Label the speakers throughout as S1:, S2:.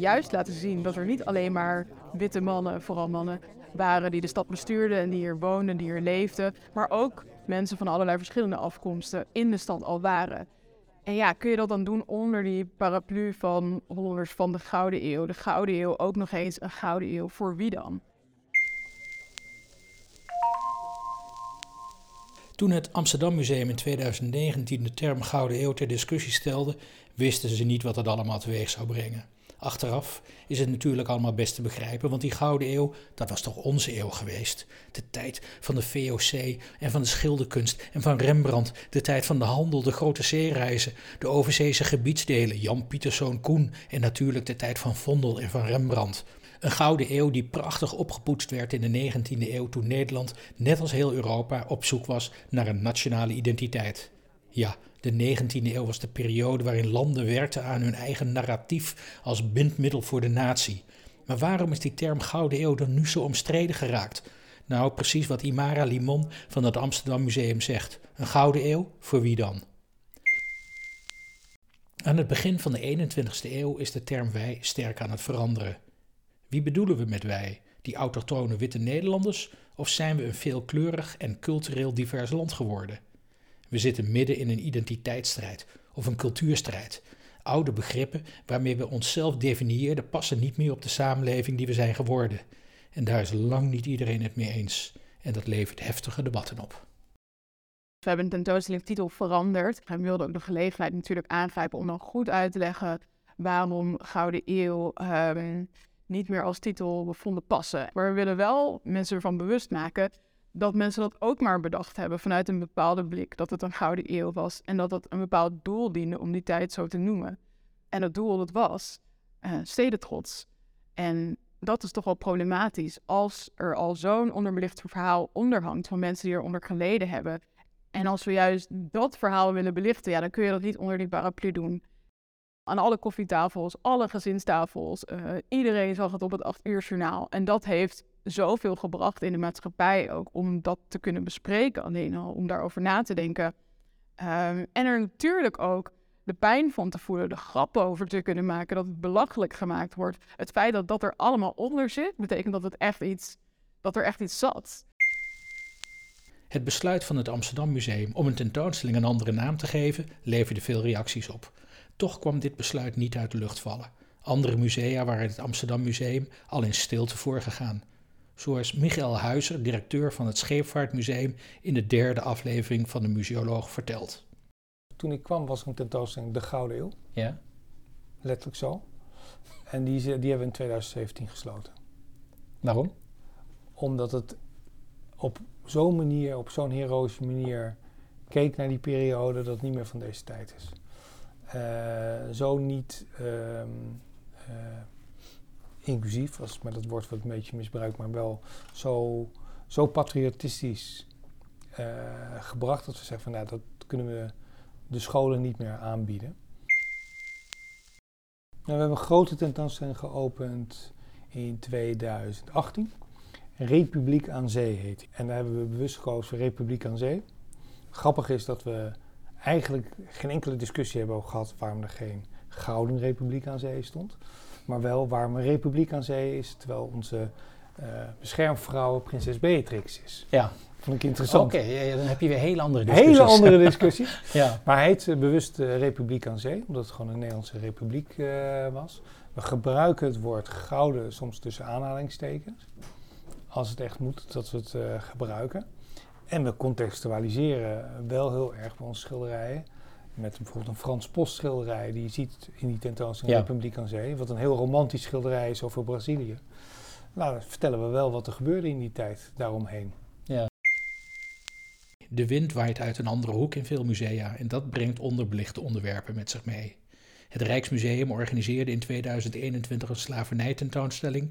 S1: Juist laten zien dat er niet alleen maar witte mannen, vooral mannen, waren die de stad bestuurden en die hier woonden, die hier leefden, maar ook mensen van allerlei verschillende afkomsten in de stad al waren. En ja, kun je dat dan doen onder die paraplu van Hollanders van de Gouden Eeuw? De Gouden Eeuw ook nog eens een Gouden Eeuw voor wie dan?
S2: Toen het Amsterdam Museum in 2019 de term Gouden Eeuw ter discussie stelde, wisten ze niet wat het allemaal teweeg zou brengen. Achteraf is het natuurlijk allemaal best te begrijpen, want die Gouden Eeuw, dat was toch onze eeuw geweest. De tijd van de VOC en van de schilderkunst en van Rembrandt, de tijd van de handel, de grote zeereizen, de overzeese gebiedsdelen, Jan Pieterszoon Koen en natuurlijk de tijd van Vondel en van Rembrandt. Een gouden eeuw die prachtig opgepoetst werd in de 19e eeuw toen Nederland, net als heel Europa, op zoek was naar een nationale identiteit. Ja, de 19e eeuw was de periode waarin landen werkten aan hun eigen narratief als bindmiddel voor de natie. Maar waarom is die term Gouden Eeuw dan nu zo omstreden geraakt? Nou, precies wat Imara Limon van het Amsterdam Museum zegt. Een Gouden Eeuw? Voor wie dan? Aan het begin van de 21ste eeuw is de term wij sterk aan het veranderen. Wie bedoelen we met wij? Die autochtone witte Nederlanders? Of zijn we een veelkleurig en cultureel divers land geworden? We zitten midden in een identiteitsstrijd of een cultuurstrijd. Oude begrippen waarmee we onszelf definieerden passen niet meer op de samenleving die we zijn geworden. En daar is lang niet iedereen het mee eens. En dat levert heftige debatten op.
S1: We hebben de tentoonstellingtitel veranderd. En wilden ook de gelegenheid natuurlijk aangrijpen om dan goed uit te leggen waarom Gouden Eeuw um, niet meer als titel vonden passen. Maar we willen wel mensen ervan bewust maken dat mensen dat ook maar bedacht hebben vanuit een bepaalde blik, dat het een gouden eeuw was en dat het een bepaald doel diende om die tijd zo te noemen. En het doel dat was uh, stedentrots. En dat is toch wel problematisch als er al zo'n onderbelicht verhaal onderhangt van mensen die eronder geleden hebben. En als we juist dat verhaal willen belichten, ja, dan kun je dat niet onder die paraplu doen. Aan alle koffietafels, alle gezinstafels, uh, iedereen zag het op het acht uur journaal. En dat heeft zoveel gebracht in de maatschappij ook om dat te kunnen bespreken, alleen al om daarover na te denken. Um, en er natuurlijk ook de pijn van te voelen, de grappen over te kunnen maken, dat het belachelijk gemaakt wordt. Het feit dat dat er allemaal onder zit, betekent dat, het echt iets, dat er echt iets zat.
S2: Het besluit van het Amsterdam Museum om een tentoonstelling een andere naam te geven, leverde veel reacties op. Toch kwam dit besluit niet uit de lucht vallen. Andere musea waren het Amsterdam Museum al in stilte voorgegaan zoals Michael Huizer, directeur van het Scheepvaartmuseum, in de derde aflevering van de Museoloog vertelt.
S3: Toen ik kwam was er een tentoonstelling De Gouden Eeuw.
S2: Ja.
S3: Letterlijk zo. En die, die hebben we in 2017 gesloten.
S2: Waarom?
S3: Omdat het op zo'n manier, op zo'n heroïsche manier keek naar die periode dat het niet meer van deze tijd is. Uh, zo niet uh, inclusief was, maar dat woord wordt een beetje misbruikt, maar wel zo, zo patriotistisch uh, gebracht dat we zeggen van nou, dat kunnen we de scholen niet meer aanbieden. Nou, we hebben een grote tentoonstelling geopend in 2018. Republiek aan Zee heet En daar hebben we bewust gekozen voor Republiek aan Zee. Grappig is dat we eigenlijk geen enkele discussie hebben gehad waarom er geen Gouden Republiek aan Zee stond maar wel waar een republiek aan zee is, terwijl onze uh, beschermvrouw prinses Beatrix is.
S2: Ja.
S3: Vond ik interessant.
S2: Oké, ja, dan heb je weer hele andere discussies.
S3: Hele andere discussies. ja. Maar hij heet uh, bewust uh, Republiek aan Zee, omdat het gewoon een Nederlandse republiek was. We gebruiken het woord gouden soms tussen aanhalingstekens. Als het echt moet, dat we het gebruiken. En we contextualiseren wel heel erg bij onze schilderijen met bijvoorbeeld een Frans Post schilderij die je ziet in die tentoonstelling ja. Republiek aan Zee, wat een heel romantisch schilderij is over Brazilië. Nou, dan vertellen we wel wat er gebeurde in die tijd daaromheen.
S2: Ja. De wind waait uit een andere hoek in veel musea en dat brengt onderbelichte onderwerpen met zich mee. Het Rijksmuseum organiseerde in 2021 een slavernijtentoonstelling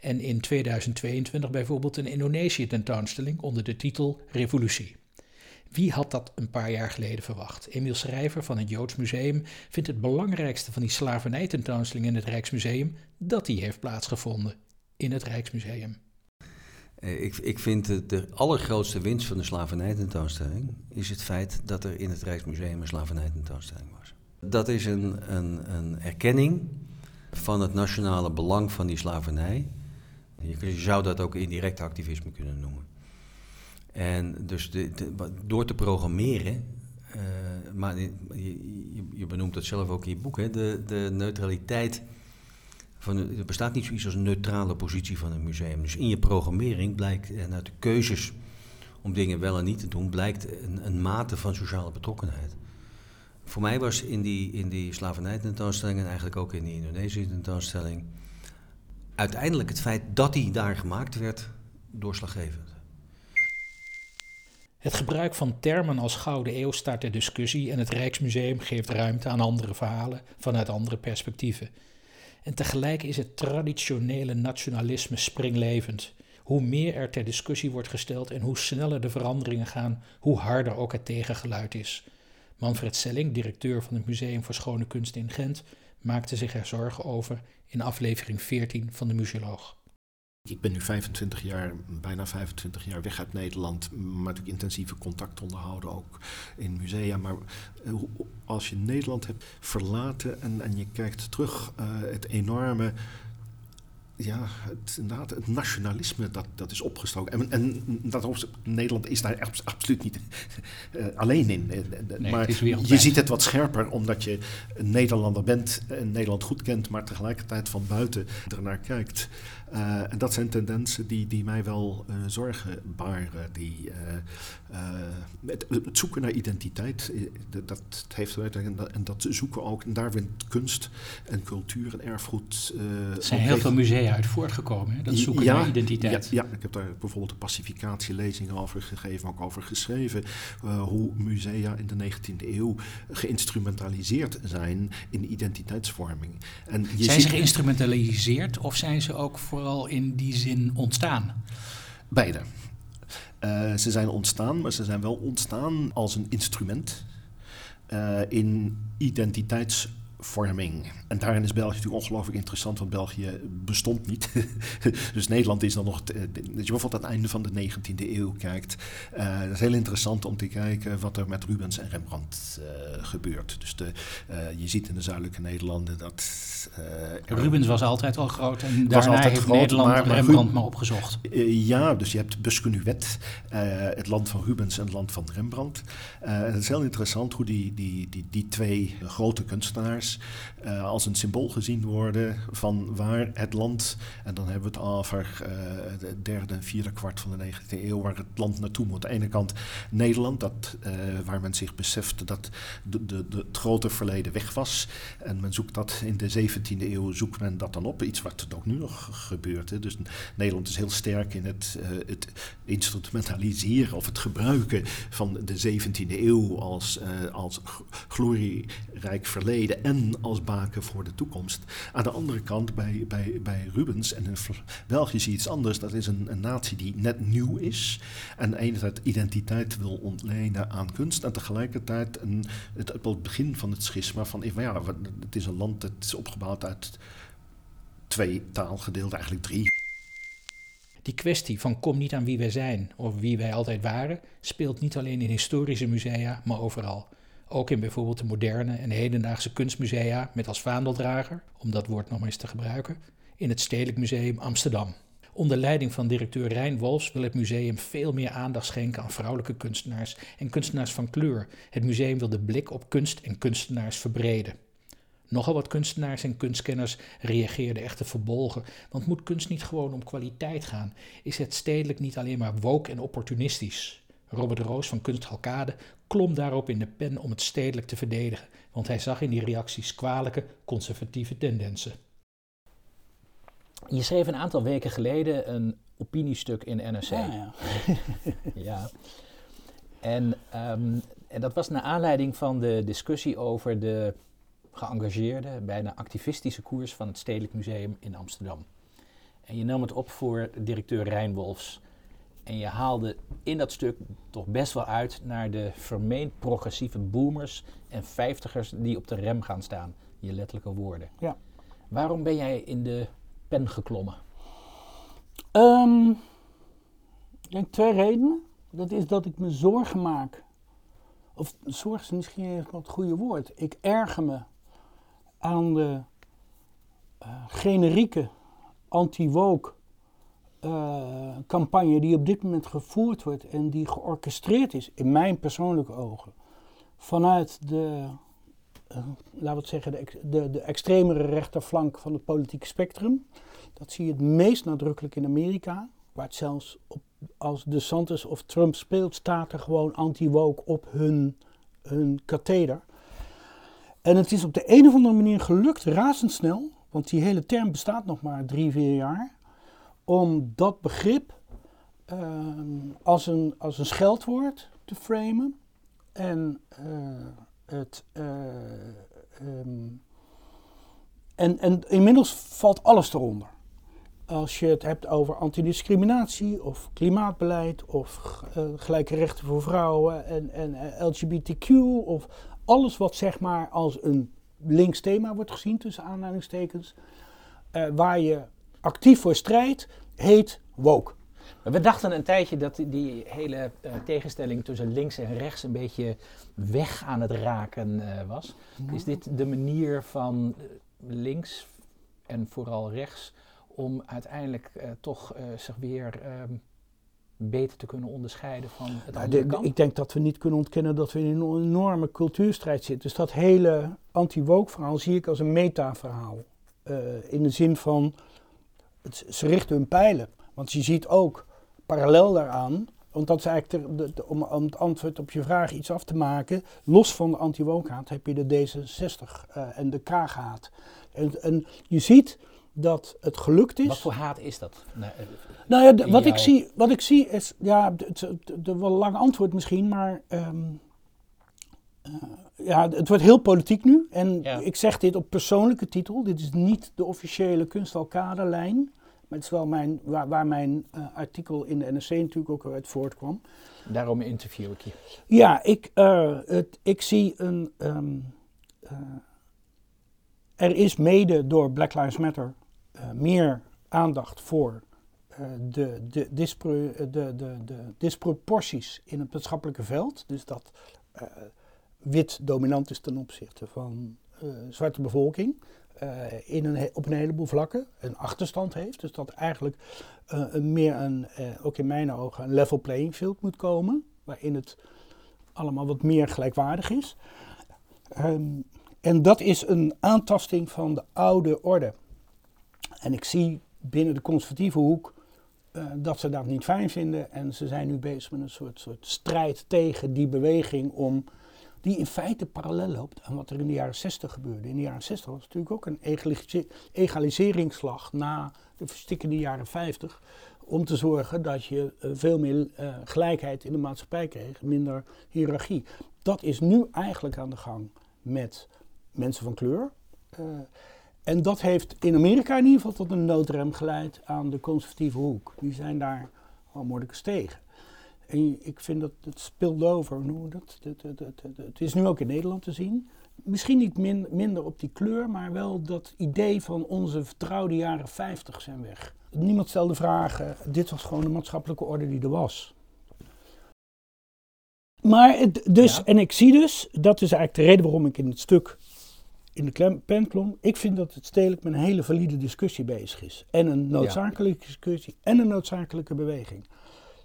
S2: en in 2022 bijvoorbeeld een Indonesië-tentoonstelling onder de titel Revolutie. Wie had dat een paar jaar geleden verwacht? Emiel Schrijver van het Joods Museum vindt het belangrijkste van die slavernijtentoonstelling in het Rijksmuseum dat die heeft plaatsgevonden in het Rijksmuseum.
S4: Eh, ik, ik vind de, de allergrootste winst van de slavernijtentoonstelling is het feit dat er in het Rijksmuseum een slavernijtentoonstelling was. Dat is een, een, een erkenning van het nationale belang van die slavernij. Je zou dat ook indirect activisme kunnen noemen. En dus de, door te programmeren, uh, maar je, je, benoemt dat zelf ook in je boek, hè, de, de neutraliteit. Van, er bestaat niet zoiets als een neutrale positie van een museum. Dus in je programmering blijkt, en uit de keuzes om dingen wel en niet te doen, blijkt een, een mate van sociale betrokkenheid. Voor mij was in die, in die slavernij-tentoonstelling en eigenlijk ook in die Indonesië-tentoonstelling uiteindelijk het feit dat die daar gemaakt werd doorslaggevend.
S2: Het gebruik van termen als Gouden Eeuw staat ter discussie en het Rijksmuseum geeft ruimte aan andere verhalen vanuit andere perspectieven. En tegelijk is het traditionele nationalisme springlevend. Hoe meer er ter discussie wordt gesteld en hoe sneller de veranderingen gaan, hoe harder ook het tegengeluid is. Manfred Selling, directeur van het Museum voor Schone Kunst in Gent, maakte zich er zorgen over in aflevering 14 van de Museoloog.
S5: Ik ben nu 25 jaar, bijna 25 jaar weg uit Nederland, maar natuurlijk intensieve contact onderhouden ook in musea. Maar eh, als je Nederland hebt verlaten en, en je kijkt terug, uh, het enorme ja, het, inderdaad, het nationalisme dat, dat is opgestoken. En, en dat, Nederland is daar absoluut niet uh, alleen in. Nee, maar je ziet het wat scherper omdat je een Nederlander bent en Nederland goed kent, maar tegelijkertijd van buiten ernaar kijkt. Uh, en dat zijn tendensen die, die mij wel uh, zorgen baren. Die, het, het, zoeken naar identiteit, dat, heeft en dat, en dat zoeken ook. En daar vindt kunst en cultuur en erfgoed.
S2: er zijn heel veel musea uit voortgekomen, hè? dat zoeken naar identiteit.
S5: Ja, ja, ik heb daar bijvoorbeeld een pacificatielezing over gegeven, ook over geschreven. Hoe musea in de 19e eeuw geïnstrumentaliseerd zijn in identiteitsvorming.
S2: En je zijn ze geïnstrumentaliseerd of zijn ze ook vooral in die zin ontstaan?
S5: Beide. Uh, ze zijn ontstaan, maar ze zijn wel ontstaan als een instrument uh, in identiteits vorming. En daarin is België natuurlijk ongelooflijk interessant, want België bestond niet. dus Nederland is dan nog, dat je bijvoorbeeld aan het einde van de 19e eeuw kijkt. Uh, het is heel interessant om te kijken wat er met Rubens en Rembrandt uh, gebeurt. Dus de, uh, je ziet in de zuidelijke Nederlanden dat...
S2: Rubens was altijd al groot en daarna was altijd heeft groot, Nederland maar, maar Rembrandt maar opgezocht.
S5: ja, dus je hebt Buskenuwet, het land van Rubens en het land van Rembrandt. het is heel interessant hoe die, die, die, die twee grote kunstenaars uh, als een symbool gezien worden van waar het land, en dan hebben we het over uh, de derde en vierde kwart van de 19e eeuw, waar het land naartoe moet. Aan de ene kant Nederland, dat, uh, waar men zich besefte dat de, de, het grote verleden weg was. En men zoekt dat in de 17e eeuw, zoekt men dat dan op. Iets wat ook nu nog gebeurt. Hè. Dus Nederland is heel sterk in het, het instrumentaliseren of het gebruiken van de 17e eeuw als, als glorierijk verleden en als baken voor de toekomst. Aan de andere kant, bij, bij, bij Rubens en in België zie je iets anders. Dat is een, een natie die net nieuw is en enerzijds identiteit wil ontlenen aan kunst en tegelijkertijd een, het, begin van het schisma van, ja, het is een land dat is opgebouwd uit twee taalgedeelten, eigenlijk drie.
S2: Die kwestie van kom niet aan wie wij zijn of wie wij altijd waren, speelt niet alleen in historische musea, maar overal. Ook in bijvoorbeeld de moderne en hedendaagse kunstmusea met als vaandeldrager, om dat woord nog eens te gebruiken, in het Stedelijk Museum Amsterdam. Onder leiding van directeur Rijn Wolfs wil het museum veel meer aandacht schenken aan vrouwelijke kunstenaars en kunstenaars van kleur. Het museum wil de blik op kunst en kunstenaars verbreden. Nogal wat kunstenaars en kunstkenners reageerden echter verbolgen, want moet kunst niet gewoon om kwaliteit gaan? Is het stedelijk niet alleen maar woke en opportunistisch? Robert Roos van Kunst Galkade klom daarop in de pen om het stedelijk te verdedigen, want hij zag in die reacties kwalijke conservatieve tendensen. Je schreef een aantal weken geleden een opiniestuk in NRC.
S6: Ah, ja.
S2: ja. En, ehm, en dat was naar aanleiding van de discussie over de geëngageerde, bijna activistische koers van het Stedelijk Museum in Amsterdam. En je nam het op voor directeur Rijn Wolfs. En je haalde in dat stuk toch best wel uit naar de vermeend progressieve boomers en vijftigers die op de rem gaan staan. Je letterlijke woorden.
S6: Ja.
S2: Waarom ben jij in de pen geklommen?
S6: Um, ik denk twee redenen. Dat is dat ik me zorgen maak of zorg is misschien even het goede woord. Ik erger me aan de uh, generieke anti-woke uh, campagne die op dit moment gevoerd wordt en die georchestreerd is, in mijn persoonlijke ogen, vanuit de, uh, laten we het zeggen, de, de, de extremere rechterflank van het politieke spectrum. Dat zie je het meest nadrukkelijk in Amerika, waar het zelfs op, als DeSantis of Trump speelt, staat er gewoon anti-woke op hun, hun katheder. En het is op de een of andere manier gelukt, razendsnel, want die hele term bestaat nog maar drie, vier jaar, om dat begrip uh, als, een, als een scheldwoord te framen. En uh, het. Uh, um, en, en inmiddels valt alles eronder. Als je het hebt over antidiscriminatie of klimaatbeleid of gelijke rechten voor vrouwen en, en LGBTQ of alles wat zeg maar als een links thema wordt gezien tussen aanhalingstekens, waar je actief voor strijd, heet woke.
S2: Maar we dachten een tijdje dat die hele uh, tegenstelling tussen links en rechts een beetje weg aan het raken uh, was. Is dit de manier van uh, links en vooral rechts om uiteindelijk toch zich weer ehm, beter te kunnen onderscheiden van het
S6: nou,
S2: andere
S6: de, Ik denk dat we niet kunnen ontkennen dat we in een enorme cultuurstrijd zitten. Dus dat hele anti-woke verhaal zie ik als een meta-verhaal. in de zin van het, ze richten hun pijlen. Want je ziet ook parallel daaraan, want dat is eigenlijk de, de, om, om, het antwoord op je vraag iets af te maken, los van de anti-wokehaat heb je de D66 uh, en de K-haat. En, en, je ziet dat het gelukt is.
S2: Wat voor haat is dat?
S6: Nee, nou ja, wat, ik zie, wat ik zie is, ja, de, wel lang antwoord misschien, maar um, uh, ja, het wordt heel politiek nu. En ja. ik zeg dit op persoonlijke titel. Dit is niet de officiële kunstalkaderlijn. Maar het is wel mijn, waar, waar mijn uh, artikel in de NRC natuurlijk ook uit voortkwam.
S2: Daarom interview ik je.
S6: Ja, ik, uh, het, ik zie een... Um, er is mede door Black Lives Matter meer aandacht voor de, de, dispro, de, de, de disproporties in het maatschappelijke veld. Dus dat wit dominant is ten opzichte van zwarte bevolking. Uh, in een, op een heleboel vlakken een achterstand heeft. Dus dat eigenlijk uh, een meer een, ook in mijn ogen, een level playing field moet komen. Waarin het allemaal wat meer gelijkwaardig is. Um, en dat is een aantasting van de oude orde. En ik zie binnen de conservatieve hoek dat ze dat niet fijn vinden. En ze zijn nu bezig met een soort, soort strijd tegen die beweging om die in feite parallel loopt aan wat er in de jaren 60 gebeurde. In de jaren 60 was natuurlijk ook een egaliseringsslag na de verstikkende jaren 50. Om te zorgen dat je uh, veel meer uh, gelijkheid in de maatschappij kreeg, minder hiërarchie. Dat is nu eigenlijk aan de gang met mensen van kleur. Uh, en dat heeft in Amerika in ieder geval tot een noodrem geleid aan de conservatieve hoek. Die zijn daar al moeilijk tegen. En ik vind dat het speelt over. Dat, dat, dat, het is nu ook in Nederland te zien. Misschien niet min, minder op die kleur, maar wel dat idee van onze vertrouwde jaren 50 zijn weg. Niemand stelde vragen. Dit was gewoon de maatschappelijke orde die er was. Maar het, dus, ja. en ik zie dus, dat is eigenlijk de reden waarom ik in het stuk in de pen klom. Ik vind dat het stedelijk met een hele valide discussie bezig is. En een noodzakelijke discussie en een noodzakelijke beweging.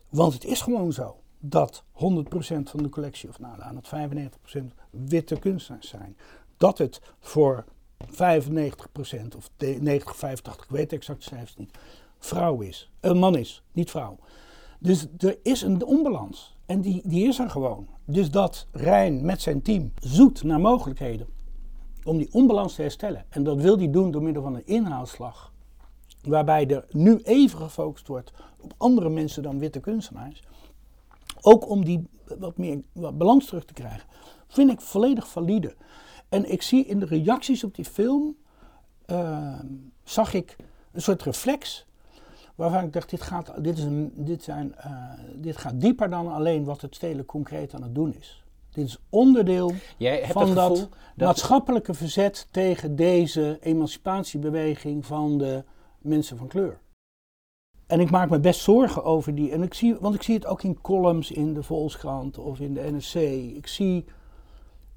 S6: Want het is gewoon zo dat 100% van de collectie, of nou aan het 95% witte kunstenaars zijn. Dat het voor 95% of 90, 85, ik weet exact cijfers niet, vrouw is. Een man is, niet vrouw. Dus er is een onbalans. En die, die is er gewoon. Dus dat Rijn met zijn team zoekt naar mogelijkheden om die onbalans te herstellen. En dat wil hij doen door middel van een inhaalslag. Waarbij er nu even gefocust wordt op andere mensen dan witte kunstenaars. Ook om die wat meer wat balans terug te krijgen. Vind ik volledig valide. En ik zie in de reacties op die film, uh, zag ik een soort reflex. Waarvan ik dacht, dit gaat, dit is een, dit zijn, uh, dit gaat dieper dan alleen wat het stedelijk concreet aan het doen is. Dit is onderdeel van dat, dat, maatschappelijke verzet tegen deze emancipatiebeweging van de mensen van kleur. en ik maak me best zorgen over die. En ik zie, want ik zie het ook in columns in de Volkskrant of in de NSC. Ik zie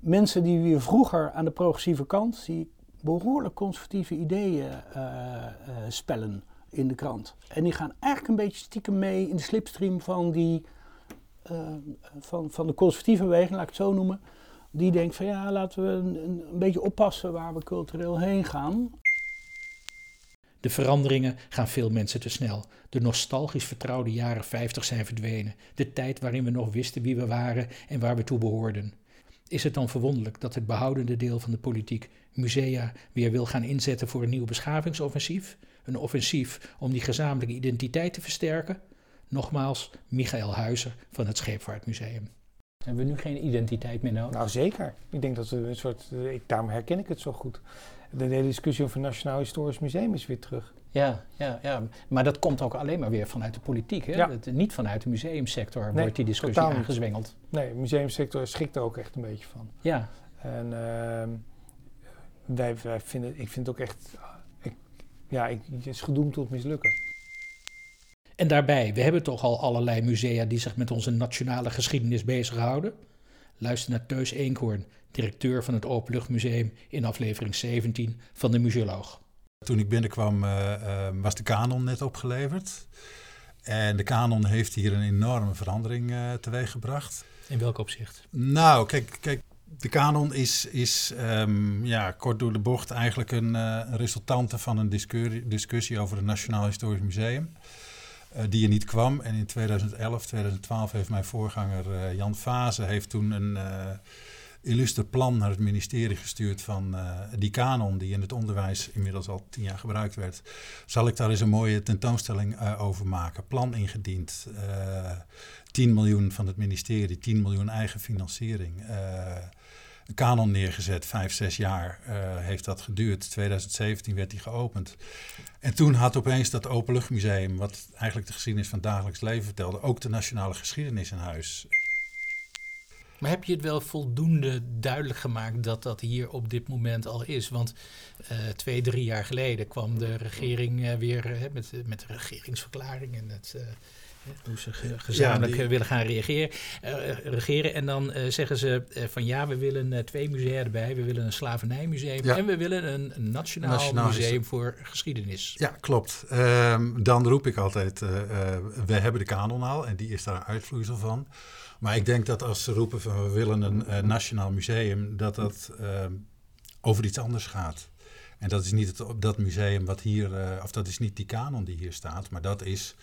S6: mensen die weer vroeger aan de progressieve kant, zie behoorlijk conservatieve ideeën uh, uh, spellen in de krant. En die gaan eigenlijk een beetje stiekem mee in de slipstream van, die, uh, van, van de conservatieve beweging, laat ik het zo noemen. Die denkt van ja, laten we een, een beetje oppassen waar we cultureel heen gaan.
S2: De veranderingen gaan veel mensen te snel. De nostalgisch vertrouwde jaren 50 zijn verdwenen. De tijd waarin we nog wisten wie we waren en waar we toe behoorden. Is het dan verwonderlijk dat het behoudende deel van de politiek musea weer wil gaan inzetten voor een nieuw beschavingsoffensief? Een offensief om die gezamenlijke identiteit te versterken? Nogmaals, Michael Huizer van het Scheepvaartmuseum. Hebben we nu geen identiteit meer nodig?
S3: Nou zeker. Ik denk dat we een soort, ik, daarom herken ik het zo goed. De hele discussie over het Nationaal Historisch Museum is weer terug.
S2: Ja, ja, ja, maar dat komt ook alleen maar weer vanuit de politiek. Hè? Ja. Het, niet vanuit de museumsector wordt die discussie aangezwengeld.
S3: Nee, de museumsector schikt er ook echt een beetje van.
S2: Ja.
S3: En uh, wij, wij vinden, ik vind het ook echt, ik, ja, ik, het is gedoemd tot mislukken.
S2: En daarbij, we hebben toch al allerlei musea die zich met onze nationale geschiedenis bezighouden. Luister naar Teus Eenkhoorn, directeur van het Openluchtmuseum in aflevering 17 van de Museoloog.
S7: Toen ik binnenkwam uh, uh, was de kanon net opgeleverd. En de kanon heeft hier een enorme verandering uh, teweeggebracht.
S2: In welk opzicht?
S7: Nou, kijk, kijk de kanon is, is um, ja, kort door de bocht eigenlijk een, een resultante van een discussie, discussie over het Nationaal Historisch Museum. Die er niet kwam. En in 2011, 2012 heeft mijn voorganger Jan Fase heeft toen een illustre plan naar het ministerie gestuurd van die kanon die in het onderwijs inmiddels al tien jaar gebruikt werd. Zal ik daar eens een mooie tentoonstelling over maken? Plan ingediend. Uh, eh, 10 miljoen van het ministerie, 10 miljoen eigen financiering. Een kanon neergezet, vijf, zes jaar heeft dat geduurd. 2017 werd die geopend. En toen had opeens dat Openluchtmuseum, wat eigenlijk de geschiedenis van het dagelijks leven vertelde, ook de nationale geschiedenis in huis.
S2: Maar heb je het wel voldoende duidelijk gemaakt dat dat hier op dit moment al is? Want uh, twee, drie jaar geleden kwam de regering uh, weer met, met de regeringsverklaring en het hoe ze gezamenlijk ja, die... willen gaan reageren, regeren. En dan zeggen ze van ja, we willen twee musea erbij. We willen een slavernijmuseum ja. en we willen een, nationaal, nationaal, museum voor geschiedenis.
S7: Ja, klopt. Um, dan roep ik altijd, we hebben de kanon al en die is daar een uitvloeisel van. Maar ik denk dat als ze roepen van we willen een uh, nationaal museum, dat dat uh, over iets anders gaat. En dat is niet het, dat museum wat hier, uh, of dat is niet die kanon die hier staat, maar dat is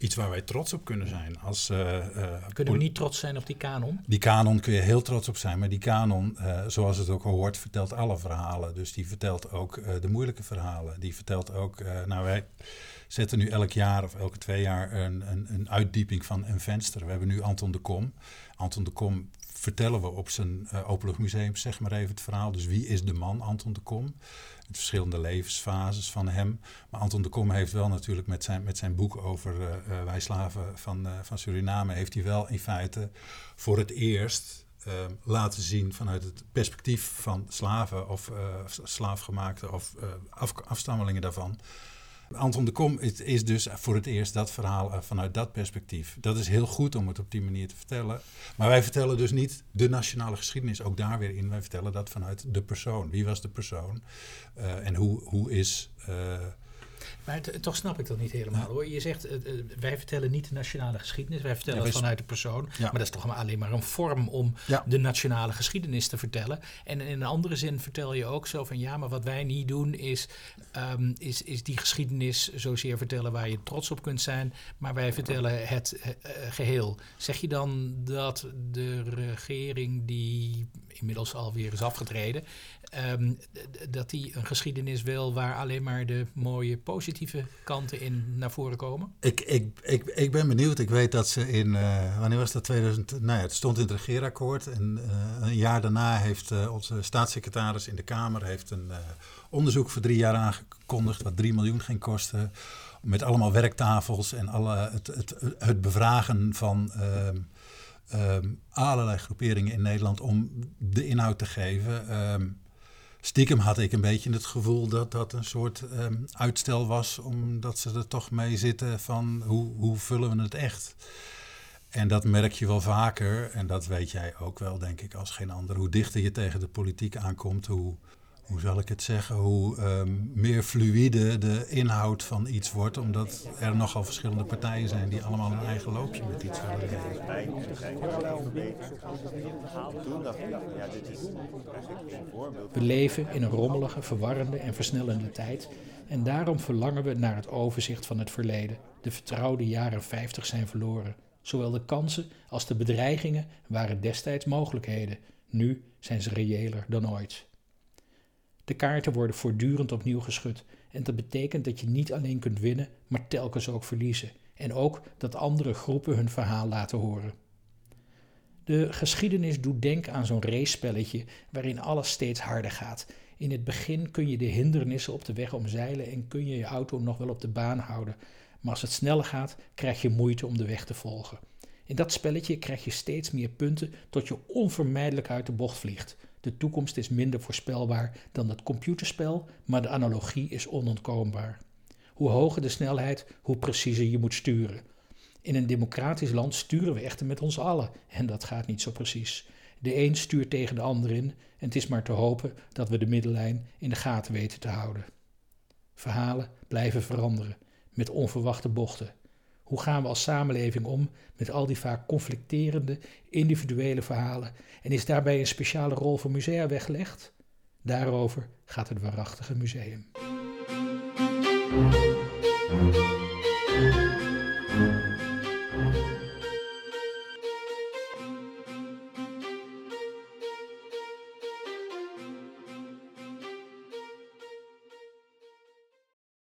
S7: iets waar wij trots op kunnen zijn. Als, uh,
S2: kunnen we niet trots zijn op die kanon?
S7: Die kanon kun je heel trots op zijn, maar die kanon, uh, zoals het ook hoort, vertelt alle verhalen. Dus die vertelt ook de moeilijke verhalen. Die vertelt ook, nou wij zetten nu elk jaar of elke twee jaar een, een, een uitdieping van een venster. We hebben nu Anton de Kom. Anton de Kom vertellen we op zijn Openluchtmuseum, zeg maar even het verhaal. Dus wie is de man Anton de Kom? De verschillende levensfases van hem. Maar Anton de Kom heeft wel natuurlijk met zijn, met zijn boek over uh, wij slaven van, van Suriname... heeft hij wel in feite voor het eerst laten zien vanuit het perspectief van slaven... of slaafgemaakte of af, afstammelingen daarvan Anton de Kom is, is, dus voor het eerst dat verhaal uh, vanuit dat perspectief. Dat is heel goed om het op die manier te vertellen. Maar wij vertellen dus niet de nationale geschiedenis ook daar weer in. Wij vertellen dat vanuit de persoon. Wie was de persoon? Uh, en hoe, hoe is uh,
S2: maar toch snap ik dat niet helemaal hoor. Je zegt, uh, wij vertellen niet de nationale geschiedenis, wij vertellen ja, het vanuit de persoon. Ja. Maar dat is toch maar alleen maar een vorm om ja. de nationale geschiedenis te vertellen. En in een andere zin vertel je ook zo van ja, maar wat wij niet doen is, um, is, is die geschiedenis zozeer vertellen waar je trots op kunt zijn. Maar wij vertellen het uh, geheel. Zeg je dan dat de regering die inmiddels alweer is afgetreden, um, dat die een geschiedenis wil waar alleen maar de mooie positieve kanten in naar voren komen?
S7: Ik, ik, ik, ik ben benieuwd. Ik weet dat ze in, uh, wanneer was dat, 2000? Nou ja, het stond in het regeerakkoord. En uh, een jaar daarna heeft uh, onze staatssecretaris in de Kamer heeft een onderzoek voor drie jaar aangekondigd, wat 3 miljoen ging kosten. Met allemaal werktafels en alle, het, het, het bevragen van um, allerlei groeperingen in Nederland om de inhoud te geven. Um, stiekem had ik een beetje het gevoel dat dat een soort ehm, uitstel was, omdat ze er toch mee zitten van hoe, hoe vullen we het echt. En dat merk je wel vaker, en dat weet jij ook wel, denk ik, als geen ander. Hoe dichter je tegen de politiek aankomt, hoe, hoe zal ik het zeggen, hoe ehm, meer fluïde de inhoud van iets wordt, omdat er nogal verschillende partijen zijn die allemaal een eigen loopje met iets willen
S2: We leven in een rommelige, verwarrende en versnellende tijd en daarom verlangen we naar het overzicht van het verleden. De vertrouwde jaren 50 zijn verloren. Zowel de kansen als de bedreigingen waren destijds mogelijkheden. Nu zijn ze reëler dan ooit. De kaarten worden voortdurend opnieuw geschud en dat betekent dat je niet alleen kunt winnen, maar telkens ook verliezen. En ook dat andere groepen hun verhaal laten horen. De geschiedenis doet denken aan zo'n racespelletje waarin alles steeds harder gaat. In het begin kun je de hindernissen op de weg omzeilen en kun je je auto nog wel op de baan houden. Maar als het sneller gaat, krijg je moeite om de weg te volgen. In dat spelletje krijg je steeds meer punten tot je onvermijdelijk uit de bocht vliegt. De toekomst is minder voorspelbaar dan het computerspel, maar de analogie is onontkoombaar. Hoe hoger de snelheid, hoe preciezer je moet sturen. In een democratisch land sturen we echter met ons allen en dat gaat niet zo precies. De een stuurt tegen de ander in en het is maar te hopen dat we de middellijn in de gaten weten te houden. Verhalen blijven veranderen met onverwachte bochten. Hoe gaan we als samenleving om met al die vaak conflicterende individuele verhalen en is daarbij een speciale rol voor musea weggelegd? Daarover gaat het waarachtige museum.